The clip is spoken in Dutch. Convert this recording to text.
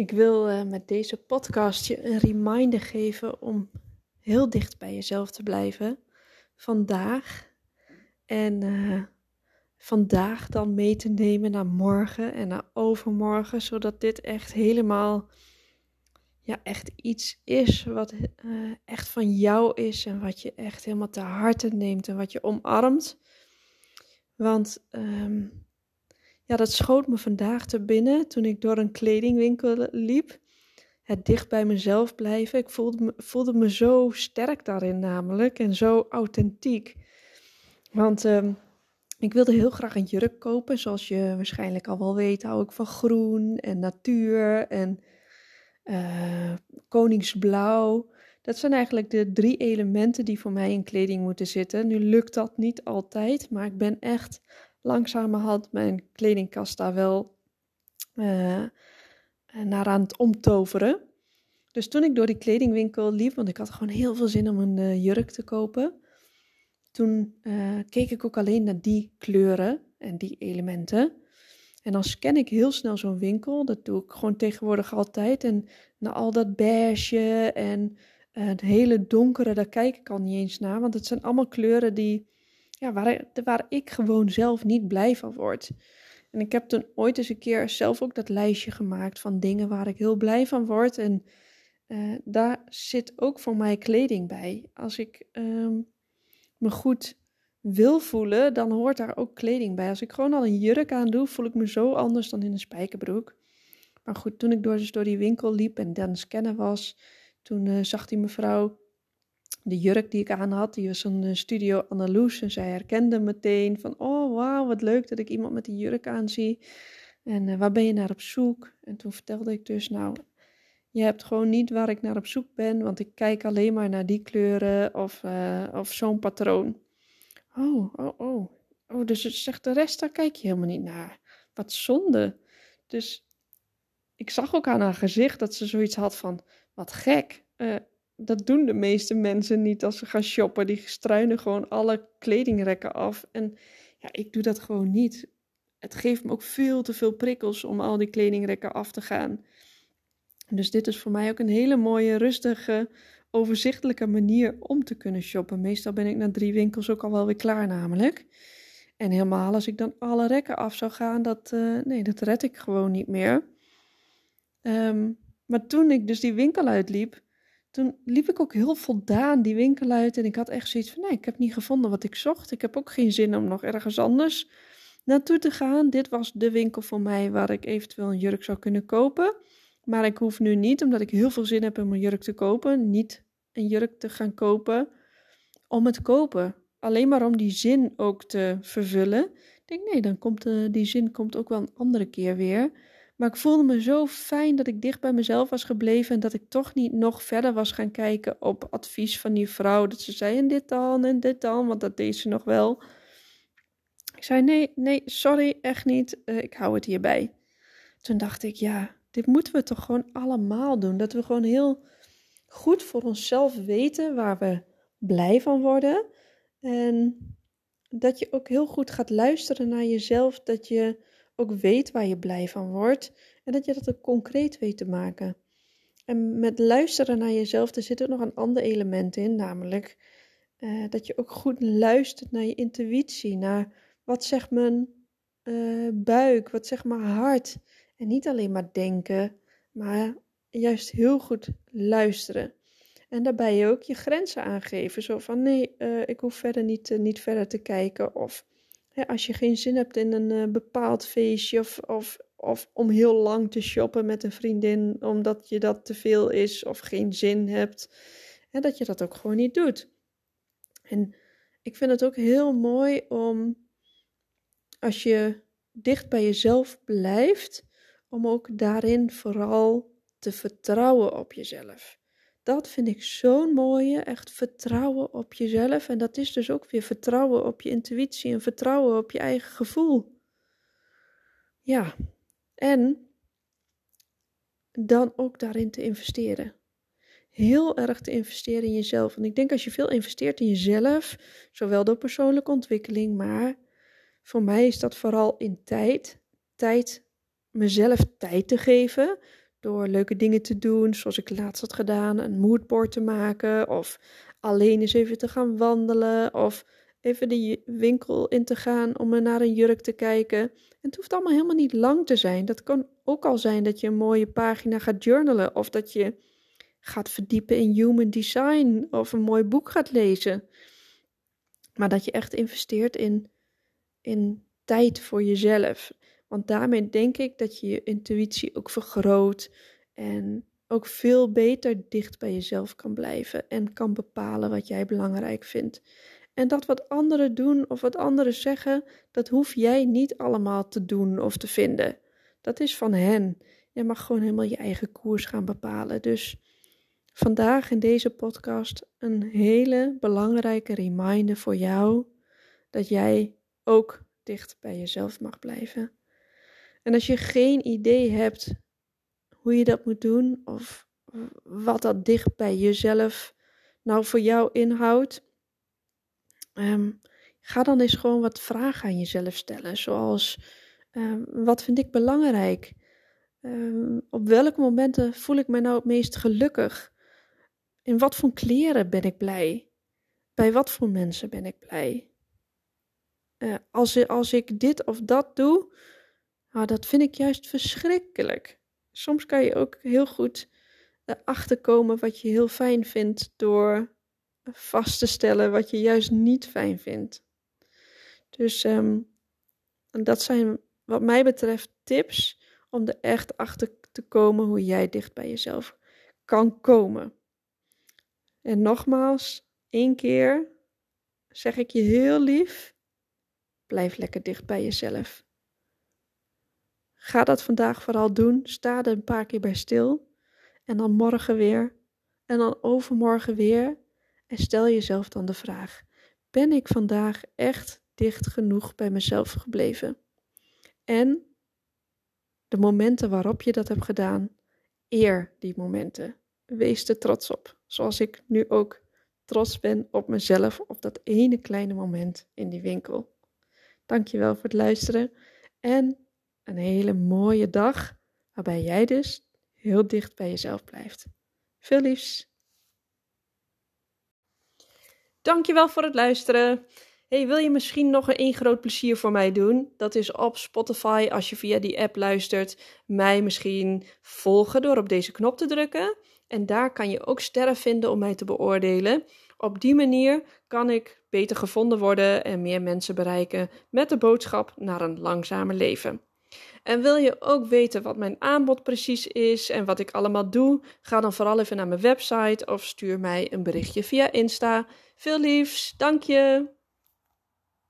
Ik wil uh, met deze podcast je een reminder geven om heel dicht bij jezelf te blijven. Vandaag. En uh, vandaag dan mee te nemen naar morgen en naar overmorgen. Zodat dit echt helemaal, ja, echt iets is wat uh, echt van jou is. En wat je echt helemaal te harte neemt en wat je omarmt. Want um, ja, dat schoot me vandaag te binnen toen ik door een kledingwinkel liep. Het dicht bij mezelf blijven. Ik voelde me, voelde me zo sterk daarin namelijk en zo authentiek. Want um, ik wilde heel graag een jurk kopen. Zoals je waarschijnlijk al wel weet, hou ik van groen en natuur en uh, koningsblauw. Dat zijn eigenlijk de drie elementen die voor mij in kleding moeten zitten. Nu lukt dat niet altijd, maar ik ben echt langzamerhand mijn kledingkast daar wel uh, naar aan het omtoveren. Dus toen ik door die kledingwinkel liep, want ik had gewoon heel veel zin om een uh, jurk te kopen, toen uh, keek ik ook alleen naar die kleuren en die elementen. En dan scan ik heel snel zo'n winkel, dat doe ik gewoon tegenwoordig altijd. En naar al dat beige en het hele donkere, daar kijk ik al niet eens naar, want het zijn allemaal kleuren die ja, waar, waar ik gewoon zelf niet blij van word. En ik heb toen ooit eens een keer zelf ook dat lijstje gemaakt van dingen waar ik heel blij van word. En uh, daar zit ook voor mij kleding bij. Als ik um, me goed wil voelen, dan hoort daar ook kleding bij. Als ik gewoon al een jurk aan doe, voel ik me zo anders dan in een spijkerbroek. Maar goed, toen ik door, dus door die winkel liep en dan scannen was, toen uh, zag die mevrouw de jurk die ik aan had, die was een studio Andalus. En zij herkende meteen van, oh wauw, wat leuk dat ik iemand met die jurk aan zie. En uh, waar ben je naar op zoek? En toen vertelde ik dus, nou, je hebt gewoon niet waar ik naar op zoek ben, want ik kijk alleen maar naar die kleuren of, uh, of zo'n patroon. Oh, oh, oh. Oh, dus zegt de rest, daar kijk je helemaal niet naar. Wat zonde. Dus ik zag ook aan haar gezicht dat ze zoiets had van, wat gek. Dat doen de meeste mensen niet als ze gaan shoppen. Die struinen gewoon alle kledingrekken af. En ja, ik doe dat gewoon niet. Het geeft me ook veel te veel prikkels om al die kledingrekken af te gaan. Dus dit is voor mij ook een hele mooie, rustige, overzichtelijke manier om te kunnen shoppen. Meestal ben ik na drie winkels ook al wel weer klaar namelijk. En helemaal als ik dan alle rekken af zou gaan, dat, uh, nee, dat red ik gewoon niet meer. Um, maar toen ik dus die winkel uitliep, toen liep ik ook heel voldaan die winkel uit en ik had echt zoiets van, nee, ik heb niet gevonden wat ik zocht. Ik heb ook geen zin om nog ergens anders naartoe te gaan. Dit was de winkel voor mij waar ik eventueel een jurk zou kunnen kopen. Maar ik hoef nu niet, omdat ik heel veel zin heb om een jurk te kopen, niet een jurk te gaan kopen om het kopen. Alleen maar om die zin ook te vervullen. Ik denk, nee, dan komt de, die zin komt ook wel een andere keer weer. Maar ik voelde me zo fijn dat ik dicht bij mezelf was gebleven en dat ik toch niet nog verder was gaan kijken op advies van die vrouw. Dat ze zei en dit dan en dit dan, want dat deed ze nog wel. Ik zei nee, nee, sorry, echt niet. Uh, ik hou het hierbij. Toen dacht ik, ja, dit moeten we toch gewoon allemaal doen. Dat we gewoon heel goed voor onszelf weten waar we blij van worden. En dat je ook heel goed gaat luisteren naar jezelf. Dat je ook weet waar je blij van wordt en dat je dat ook concreet weet te maken. En met luisteren naar jezelf, er zit ook nog een ander element in, namelijk uh, dat je ook goed luistert naar je intuïtie, naar wat zegt mijn uh, buik, wat zegt mijn hart. En niet alleen maar denken, maar juist heel goed luisteren. En daarbij ook je grenzen aangeven. Zo van nee, uh, ik hoef verder niet, niet verder te kijken. Of als je geen zin hebt in een uh, bepaald feestje of, of, of om heel lang te shoppen met een vriendin omdat je dat te veel is of geen zin hebt, hè, dat je dat ook gewoon niet doet. En ik vind het ook heel mooi om als je dicht bij jezelf blijft, om ook daarin vooral te vertrouwen op jezelf. Dat vind ik zo'n mooie, echt vertrouwen op jezelf. En dat is dus ook weer vertrouwen op je intuïtie en vertrouwen op je eigen gevoel. Ja, en dan ook daarin te investeren. Heel erg te investeren in jezelf. Want ik denk als je veel investeert in jezelf, zowel door persoonlijke ontwikkeling, maar voor mij is dat vooral in tijd. Tijd, mezelf tijd te geven. Door leuke dingen te doen, zoals ik laatst had gedaan, een moodboard te maken. Of alleen eens even te gaan wandelen. Of even de winkel in te gaan om naar een jurk te kijken. En het hoeft allemaal helemaal niet lang te zijn. Dat kan ook al zijn dat je een mooie pagina gaat journalen. Of dat je gaat verdiepen in human design. Of een mooi boek gaat lezen. Maar dat je echt investeert in, in tijd voor jezelf. Want daarmee denk ik dat je je intuïtie ook vergroot. En ook veel beter dicht bij jezelf kan blijven. En kan bepalen wat jij belangrijk vindt. En dat wat anderen doen of wat anderen zeggen, dat hoef jij niet allemaal te doen of te vinden. Dat is van hen. Je mag gewoon helemaal je eigen koers gaan bepalen. Dus vandaag in deze podcast een hele belangrijke reminder voor jou dat jij ook dicht bij jezelf mag blijven. En als je geen idee hebt hoe je dat moet doen of wat dat dicht bij jezelf nou voor jou inhoudt, Ehm, ga dan eens gewoon wat vragen aan jezelf stellen. Zoals: ehm, wat vind ik belangrijk? Ehm, op welke momenten voel ik me nou het meest gelukkig? In wat voor kleren ben ik blij? Bij wat voor mensen ben ik blij? Uh, als, als ik dit of dat doe, nou, dat vind ik juist verschrikkelijk. Soms kan je ook heel goed achterkomen wat je heel fijn vindt door vast te stellen wat je juist niet fijn vindt. Dus um, dat zijn wat mij betreft tips om er echt achter te komen hoe jij dicht bij jezelf kan komen. En nogmaals, één keer zeg ik je heel lief, blijf lekker dicht bij jezelf. Ga dat vandaag vooral doen. Sta er een paar keer bij stil. En dan morgen weer. En dan overmorgen weer. En stel jezelf dan de vraag: ben ik vandaag echt dicht genoeg bij mezelf gebleven? En de momenten waarop je dat hebt gedaan, eer die momenten. Wees er trots op, zoals ik nu ook trots ben op mezelf op dat ene kleine moment in die winkel. Dankjewel voor het luisteren en een hele mooie dag waarbij jij dus heel dicht bij jezelf blijft. Veel liefs. Dankjewel voor het luisteren. Hey, wil je misschien nog een groot plezier voor mij doen? Dat is op Spotify, als je via die app luistert, mij misschien volgen door op deze knop te drukken. En daar kan je ook sterren vinden om mij te beoordelen. Op die manier kan ik beter gevonden worden en meer mensen bereiken met de boodschap naar een langzamer leven. En wil je ook weten wat mijn aanbod precies is en wat ik allemaal doe? Ga dan vooral even naar mijn website of stuur mij een berichtje via Insta. Veel liefs, dank je!